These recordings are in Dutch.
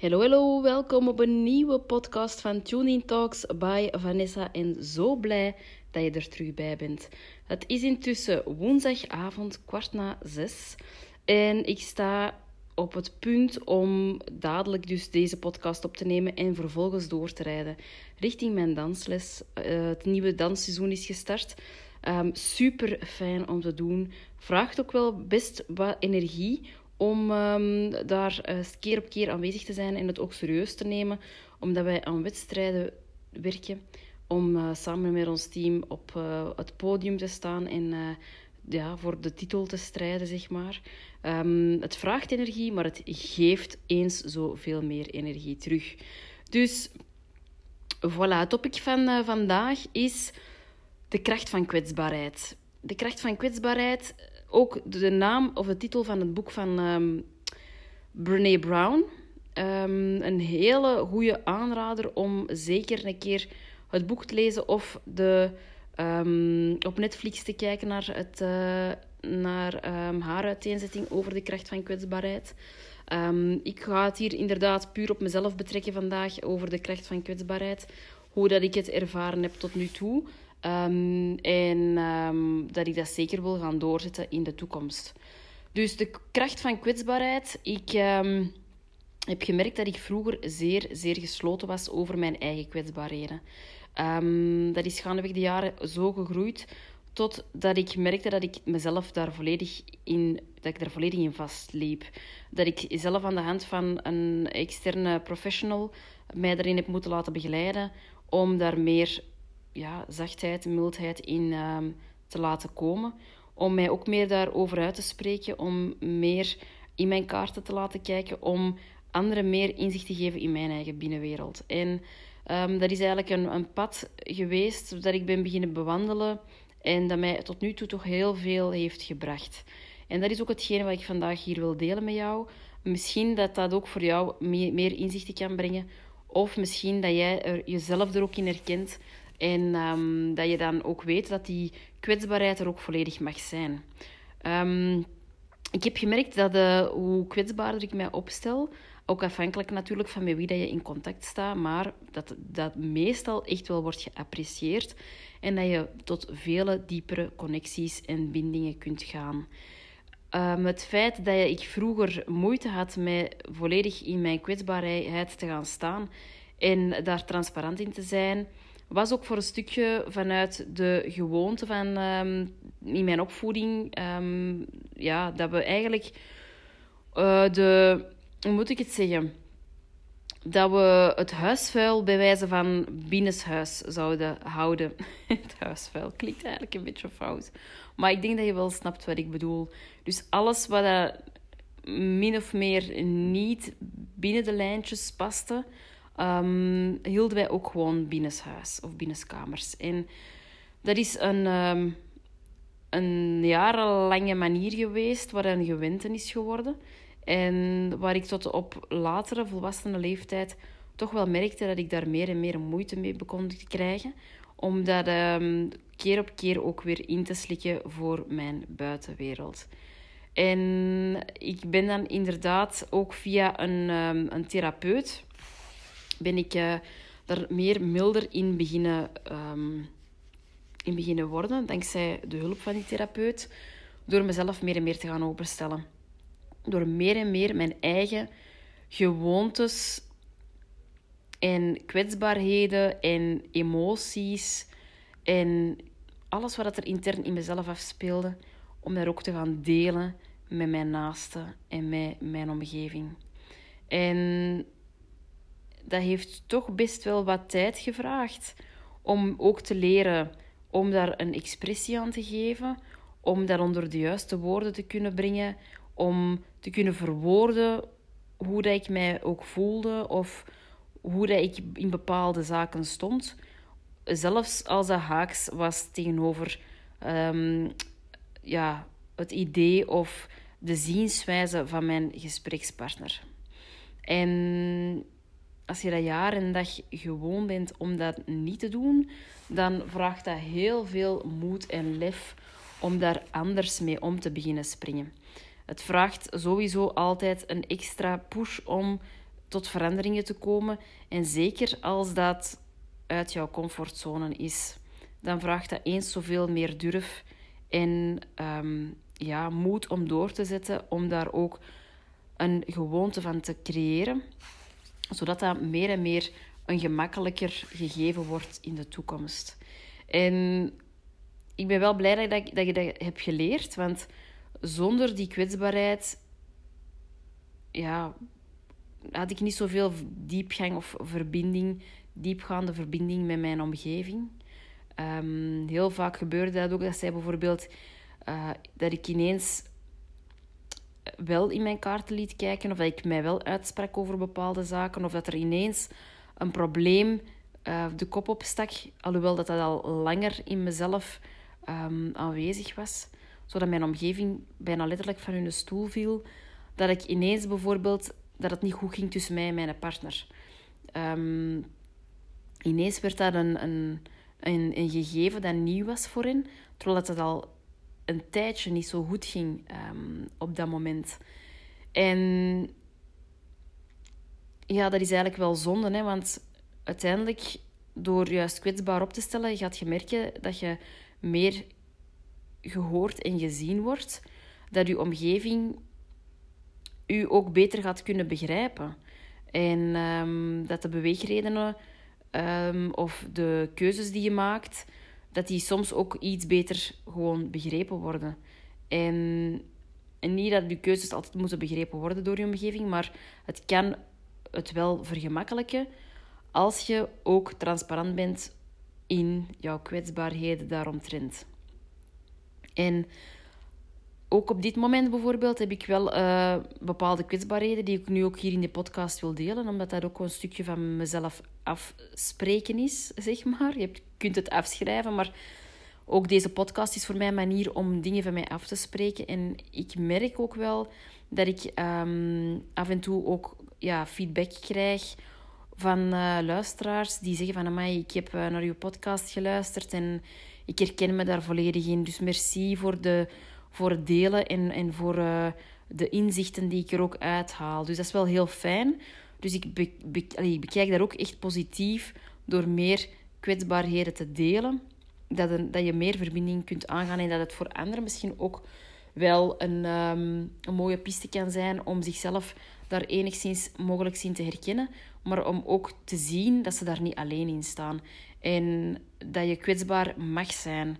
Hallo, hallo, welkom op een nieuwe podcast van Tuning Talks by Vanessa. En zo blij dat je er terug bij bent. Het is intussen woensdagavond, kwart na zes. En ik sta op het punt om dadelijk dus deze podcast op te nemen en vervolgens door te rijden richting mijn dansles. Uh, het nieuwe dansseizoen is gestart. Um, super fijn om te doen. Vraagt ook wel best wat energie om um, daar uh, keer op keer aanwezig te zijn en het ook serieus te nemen, omdat wij aan wedstrijden werken, om uh, samen met ons team op uh, het podium te staan en ja, voor de titel te strijden, zeg maar. Um, het vraagt energie, maar het geeft eens zoveel meer energie terug. Dus voilà, het topic van vandaag is de kracht van kwetsbaarheid. De kracht van kwetsbaarheid ook de naam of de titel van het boek van um, Brene Brown. Um, een hele goede aanrader om zeker een keer het boek te lezen of de, um, op Netflix te kijken naar, het, uh, naar haar uiteenzetting over de kracht van kwetsbaarheid. ik ga het hier inderdaad puur op mezelf betrekken vandaag over de kracht van kwetsbaarheid. Hoe dat ik het ervaren heb tot nu toe. Um, en um, dat ik dat zeker wil gaan doorzetten in de toekomst. Dus de kracht van kwetsbaarheid. Ik um, heb gemerkt dat ik vroeger zeer, zeer gesloten was over mijn eigen kwetsbaarheden. dat is gaandeweg de jaren zo gegroeid totdat ik merkte dat ik mezelf daar volledig in, dat ik daar volledig in vastliep. Dat ik zelf aan de hand van een externe professional mij daarin heb moeten laten begeleiden om daar meer ja, zachtheid, mildheid in ehm, te laten komen. Om mij ook meer daarover uit te spreken, om meer in mijn kaarten te laten kijken, om anderen meer inzicht te geven in mijn eigen binnenwereld. En um, dat is eigenlijk een, een pad geweest dat ik ben beginnen bewandelen en dat mij tot nu toe toch heel veel heeft gebracht. En dat is ook hetgene wat ik vandaag hier wil delen met jou. Misschien dat dat ook voor jou meer, meer inzichten kan brengen. Of misschien dat jij er jezelf er ook in herkent en um, dat je dan ook weet dat die kwetsbaarheid er ook volledig mag zijn. Um, ik heb gemerkt dat uh, hoe kwetsbaarder ik mij opstel, ook afhankelijk natuurlijk van met wie dat je in contact staat, maar dat dat meestal echt wel wordt geapprecieerd en dat je tot vele diepere connecties en bindingen kunt gaan. Um, het feit dat ik vroeger moeite had met volledig in mijn kwetsbaarheid te gaan staan en daar transparant in te zijn, was ook voor een stukje vanuit de gewoonte van um, in mijn opvoeding, um, ja, dat we eigenlijk uh, de, hoe moet ik het zeggen? Dat we het huisvuil bij wijze van binnenshuis zouden houden. het huisvuil klinkt eigenlijk een beetje fout. Maar ik denk dat je wel snapt wat ik bedoel. Dus alles wat min of meer niet binnen de lijntjes paste, um, hielden wij ook gewoon binnenshuis of binnenskamers. En dat is een, um, een jarenlange manier geweest waar een gewente is geworden. En waar ik tot op latere volwassene leeftijd toch wel merkte dat ik daar meer en meer moeite mee begon te krijgen. Om dat um, keer op keer ook weer in te slikken voor mijn buitenwereld. En ik ben dan inderdaad ook via een, een therapeut ben ik uh, daar meer milder in beginnen, um, in beginnen worden, dankzij de hulp van die therapeut, door mezelf meer en meer te gaan openstellen. Door meer en meer mijn eigen gewoontes en kwetsbaarheden en emoties en alles wat er intern in mezelf afspeelde, om daar ook te gaan delen met mijn naasten en met mijn omgeving. En dat heeft toch best wel wat tijd gevraagd om ook te leren om daar een expressie aan te geven, om dat onder de juiste woorden te kunnen brengen, om te kunnen verwoorden hoe dat ik mij ook voelde of hoe dat ik in bepaalde zaken stond. Zelfs als dat haaks was tegenover ehm, ja, het idee of de zienswijze van mijn gesprekspartner. En als je dat jaar en dag gewoon bent om dat niet te doen, dan vraagt dat heel veel moed en lef om daar anders mee om te beginnen springen. Het vraagt sowieso altijd een extra push om tot veranderingen te komen. En zeker als dat uit jouw comfortzone is, dan vraagt dat eens zoveel meer durf en um, ja, moed om door te zetten, om daar ook een gewoonte van te creëren, zodat dat meer en meer een gemakkelijker gegeven wordt in de toekomst. En ik ben wel blij dat, ik, dat je dat hebt geleerd, want zonder die kwetsbaarheid ja, had ik niet zoveel diepgang of verbinding, diepgaande verbinding met mijn omgeving. Um, heel vaak gebeurde dat ook, dat zij bijvoorbeeld uh, dat ik ineens wel in mijn kaarten liet kijken, of dat ik mij wel uitsprak over bepaalde zaken, of dat er ineens een probleem uh, de kop opstak, alhoewel dat dat al langer in mezelf um, aanwezig was, zodat mijn omgeving bijna letterlijk van hun stoel viel, dat ik ineens bijvoorbeeld dat het niet goed ging tussen mij en mijn partner. Um, ineens werd dat een, een, een, een, gegeven dat nieuw was voor hen, terwijl het al een tijdje niet zo goed ging um, op dat moment. En ja, dat is eigenlijk wel zonde, hè, want uiteindelijk, door juist kwetsbaar op te stellen, gaat je merken dat je meer gehoord en gezien wordt, dat je omgeving u ook beter gaat kunnen begrijpen. En um, dat de beweegredenen um, of de keuzes die je maakt, dat die soms ook iets beter gewoon begrepen worden. En, en niet dat je keuzes altijd moeten begrepen worden door je omgeving, maar het kan het wel vergemakkelijken als je ook transparant bent in jouw kwetsbaarheden daaromtrent. En ook op dit moment bijvoorbeeld heb ik wel uh, bepaalde kwetsbaarheden die ik nu ook hier in de podcast wil delen, omdat dat ook een stukje van mezelf afspreken is, zeg maar. Je kunt het afschrijven, maar ook deze podcast is voor mij een manier om dingen van mij af te spreken. En ik merk ook wel dat ik um, af en toe ook ja, feedback krijg van uh, luisteraars die zeggen van... Amai, ik heb uh, naar uw podcast geluisterd en ik herken me daar volledig in. Dus merci voor, de, voor het delen en, en voor uh, de inzichten die ik er ook uithaal. Dus dat is wel heel fijn. Dus ik, be, be, ik bekijk daar ook echt positief door meer kwetsbaarheden te delen. Dat, een, dat je meer verbinding kunt aangaan en dat het voor anderen misschien ook wel een, um, een mooie piste kan zijn om zichzelf daar enigszins mogelijk zien te herkennen, maar om ook te zien dat ze daar niet alleen in staan. En dat je kwetsbaar mag zijn.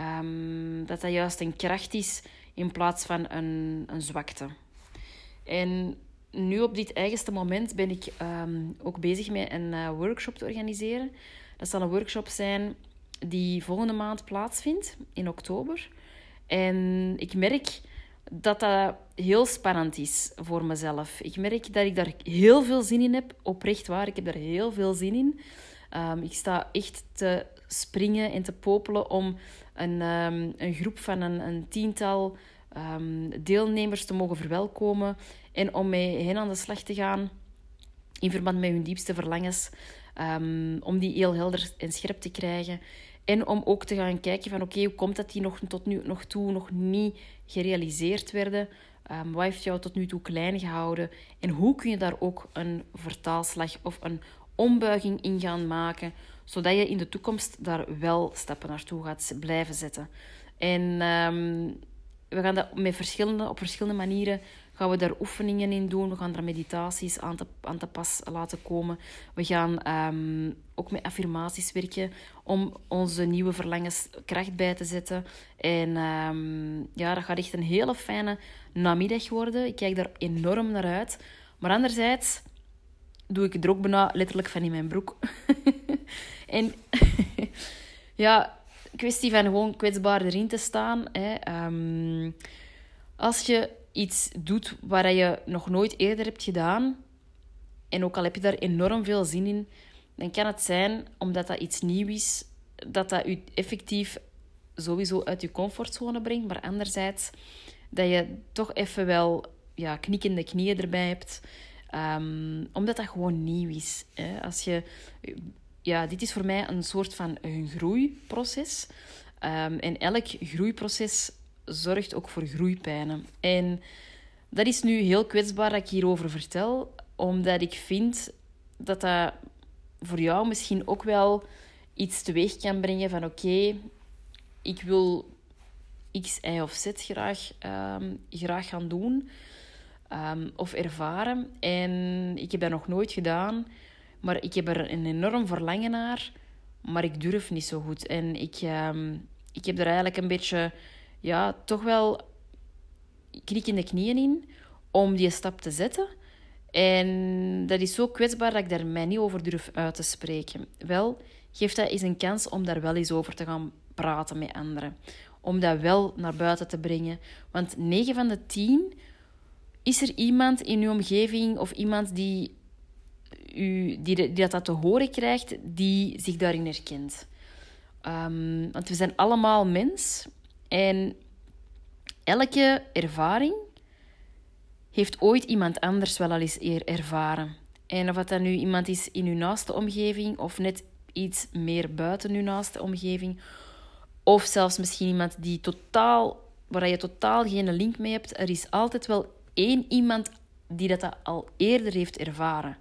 Um, dat dat juist een kracht is in plaats van een, een zwakte. En nu op dit eigenste moment ben ik um, ook bezig met een uh, workshop te organiseren. Dat zal een workshop zijn die volgende maand plaatsvindt, in oktober. En ik merk dat dat heel spannend is voor mezelf. Ik merk dat ik daar heel veel zin in heb, oprecht waar. Ik heb daar heel veel zin in. Um, ik sta echt te springen en te popelen om een, um, een groep van een, een tiental um, deelnemers te mogen verwelkomen en om met hen aan de slag te gaan in verband met hun diepste verlangens, om die heel helder en scherp te krijgen. En om ook te gaan kijken van oké, hoe komt dat die nog tot nu nog toe nog niet gerealiseerd werden? Wat heeft jou tot nu toe klein gehouden? En hoe kun je daar ook een vertaalslag of een ombuiging in gaan maken, zodat je in de toekomst daar wel stappen naartoe gaat blijven zetten. En um, we gaan dat met verschillende, op verschillende manieren gaan we daar oefeningen in doen. We gaan daar meditaties aan te, aan te pas laten komen. We gaan um, ook met affirmaties werken om onze nieuwe verlangens kracht bij te zetten. En um, ja, dat gaat echt een hele fijne namiddag worden. Ik kijk daar enorm naar uit. Maar anderzijds doe ik er ook bijna letterlijk van in mijn broek. en ja, kwestie van gewoon kwetsbaar erin te staan. Hè. Um, als je iets doet waar je nog nooit eerder hebt gedaan, en ook al heb je daar enorm veel zin in, dan kan het zijn, omdat dat iets nieuw is, dat dat je effectief sowieso uit je comfortzone brengt. Maar anderzijds, dat je toch even wel ja, knikkende knieën erbij hebt. Ehm, omdat dat gewoon nieuw is. Hè. Als je, ja, dit is voor mij een soort van een groeiproces. Um, en elk groeiproces zorgt ook voor groeipijnen. En dat is nu heel kwetsbaar dat ik hierover vertel, omdat ik vind dat dat voor jou misschien ook wel iets teweeg kan brengen van oké, ik wil X, Y of Z graag, um, graag gaan doen um, of ervaren. En ik heb dat nog nooit gedaan, maar ik heb er een enorm verlangen naar, maar ik durf niet zo goed. En ik, um, ik heb er eigenlijk een beetje, ja, toch wel knik in de knieën in om die stap te zetten. En dat is zo kwetsbaar dat ik daar mij niet over durf uit te spreken. Wel, geef dat eens een kans om daar wel eens over te gaan praten met anderen. Om dat wel naar buiten te brengen. Want 9 van de 10 is er iemand in uw omgeving of iemand die, u, die, die dat, te horen krijgt, die zich daarin herkent. Um, want we zijn allemaal mens en elke ervaring heeft ooit iemand anders wel al eens ervaren. En of dat nu iemand is in uw naaste omgeving of net iets meer buiten uw naaste omgeving, of zelfs misschien iemand die totaal, waar je totaal geen link mee hebt, er is altijd wel één iemand die dat al eerder heeft ervaren.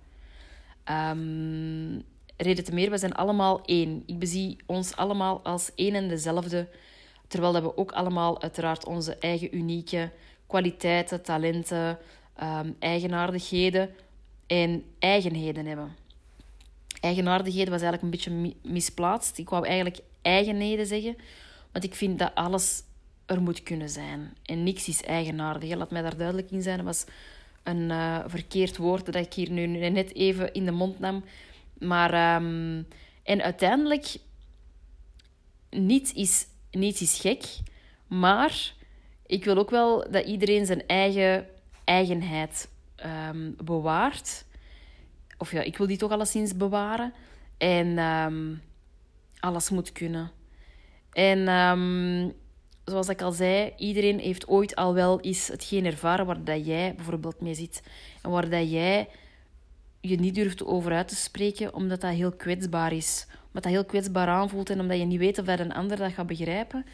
Um, reden te meer, we zijn allemaal één. Ik bezie ons allemaal als één en dezelfde. Terwijl dat we ook allemaal uiteraard onze eigen unieke kwaliteiten, talenten, um, eigenaardigheden en eigenheden hebben. Eigenaardigheden was eigenlijk een beetje misplaatst. Ik wou eigenlijk eigenheden zeggen, want ik vind dat alles er moet kunnen zijn. En niks is eigenaardig. Laat mij daar duidelijk in zijn. Dat was een uh, verkeerd woord dat ik hier nu net even in de mond nam. Maar, um, en uiteindelijk, niets is, niets is gek, maar ik wil ook wel dat iedereen zijn eigen eigenheid um, bewaart. Of ja, ik wil die toch alleszins bewaren. En um, alles moet kunnen. En zoals ik al zei, iedereen heeft ooit al wel eens hetgeen ervaren waar dat jij bijvoorbeeld mee zit. En waar dat jij je niet durft over uit te spreken, omdat dat heel kwetsbaar is. Omdat dat heel kwetsbaar aanvoelt en omdat je niet weet of dat een ander dat gaat begrijpen.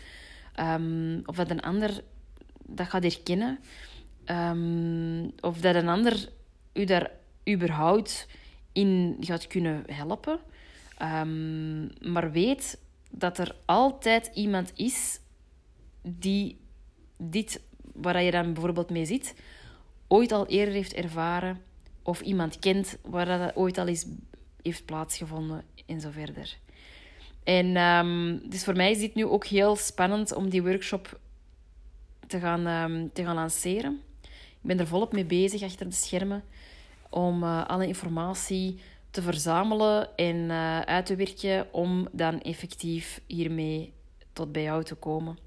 Um, of dat een ander dat gaat herkennen. Um, of dat een ander u daar überhaupt in gaat kunnen helpen. Um, maar weet dat er altijd iemand is die dit, waar je dan bijvoorbeeld mee zit, ooit al eerder heeft ervaren of iemand kent waar dat ooit al eens heeft plaatsgevonden en zo verder. En um, dus voor mij is dit nu ook heel spannend om die workshop te gaan, um, te gaan lanceren. Ik ben er volop mee bezig achter de schermen om uh, alle informatie te verzamelen en uh, uit te werken om dan effectief hiermee tot bij jou te komen.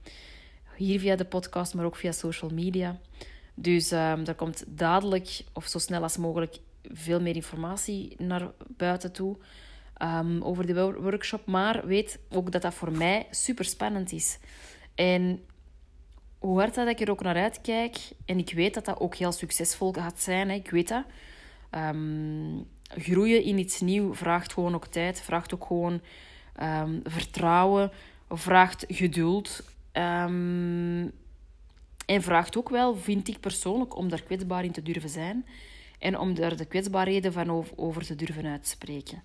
Hier via de podcast, maar ook via social media. Dus um, er komt dadelijk, of zo snel als mogelijk, veel meer informatie naar buiten toe um, over de workshop. Maar weet ook dat dat voor mij super spannend is. En hoe hard dat ik er ook naar uitkijk, en ik weet dat dat ook heel succesvol gaat zijn, hè, ik weet dat. Um, groeien in iets nieuws vraagt gewoon ook tijd, vraagt ook gewoon vertrouwen, vraagt geduld. Um, en vraagt ook wel, vind ik persoonlijk, om daar kwetsbaar in te durven zijn. En om daar de kwetsbaarheden van over, te durven uitspreken.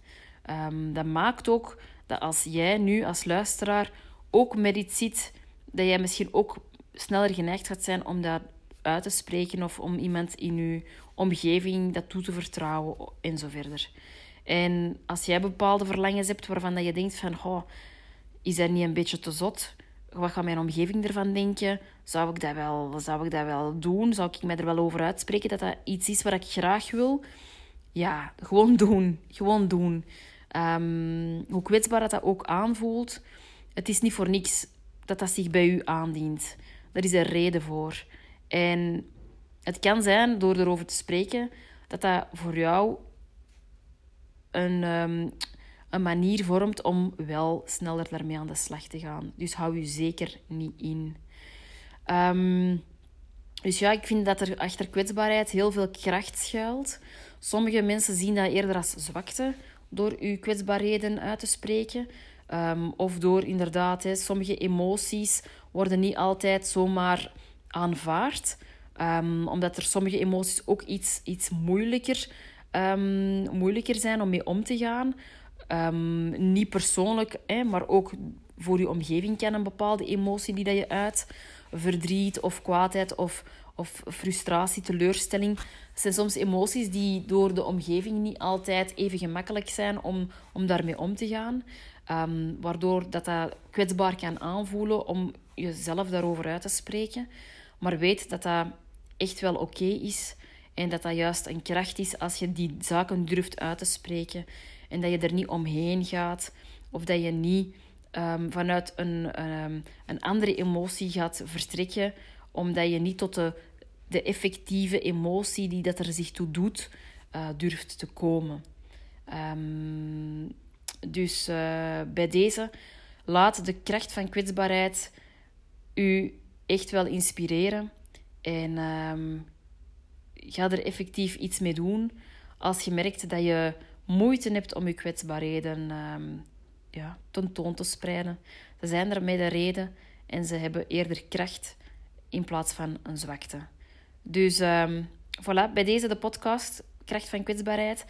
Um, dat maakt ook dat als jij nu als luisteraar ook met iets ziet, dat jij misschien ook sneller geneigd gaat zijn om dat uit te spreken of om iemand in je omgeving dat toe te vertrouwen en zo verder. En als jij bepaalde verlangens hebt waarvan dat je denkt van, oh, is dat niet een beetje te zot? Wat gaat mijn omgeving ervan denken? Zou ik dat wel, zou ik dat wel doen? Zou ik mij er wel over uitspreken dat dat iets is wat ik graag wil? Ja, gewoon doen. Gewoon doen. Um, hoe kwetsbaar dat, dat ook aanvoelt, het is niet voor niks dat dat zich bij u aandient. Daar is een reden voor. En het kan zijn, door erover te spreken, dat dat voor jou een, ehm, een manier vormt om wel sneller daarmee aan de slag te gaan. Dus hou je zeker niet in. Ehm, dus ja, ik vind dat er achter kwetsbaarheid heel veel kracht schuilt. Sommige mensen zien dat eerder als zwakte door je kwetsbaarheden uit te spreken. Ehm, of door inderdaad, hè, sommige emoties worden niet altijd zomaar aanvaard. Um, omdat er sommige emoties ook iets, iets moeilijker, moeilijker zijn om mee om te gaan. Niet persoonlijk, hè, maar ook voor je omgeving kan een bepaalde emotie die dat je uit. Verdriet of kwaadheid of, of frustratie, teleurstelling. Het zijn soms emoties die door de omgeving niet altijd even gemakkelijk zijn om, om daarmee om te gaan. Um, waardoor dat, dat kwetsbaar kan aanvoelen om jezelf daarover uit te spreken. Maar weet dat dat echt wel oké is en dat dat juist een kracht is als je die zaken durft uit te spreken en dat je er niet omheen gaat of dat je niet um, vanuit een, um, een andere emotie gaat vertrekken omdat je niet tot de, de effectieve emotie die dat er zich toe doet uh, durft te komen. Um, dus uh, bij deze, laat de kracht van kwetsbaarheid u echt wel inspireren. En ga er effectief iets mee doen als je merkt dat je moeite hebt om je kwetsbaarheden um, ja, tentoon te spreiden. Ze zijn er met een reden en ze hebben eerder kracht in plaats van een zwakte. Dus um, voilà, bij deze de podcast Kracht van kwetsbaarheid.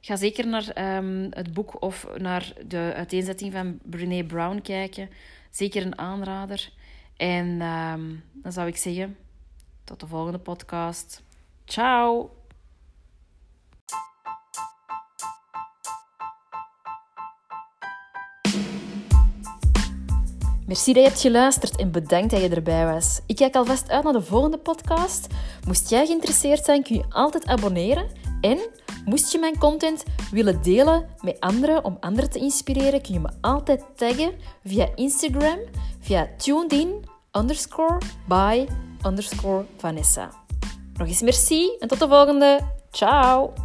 Ga zeker naar um, het boek of naar de uiteenzetting van Brene Brown kijken. Zeker een aanrader. En dan zou ik zeggen, tot de volgende podcast. Ciao! Merci dat je hebt geluisterd en bedankt dat je erbij was. Ik kijk alvast uit naar de volgende podcast. Moest jij geïnteresseerd zijn, kun je altijd abonneren. En moest je mijn content willen delen met anderen om anderen te inspireren, kun je me altijd taggen via Instagram, via tunedin underscore by. Nog eens merci en tot de volgende. Ciao!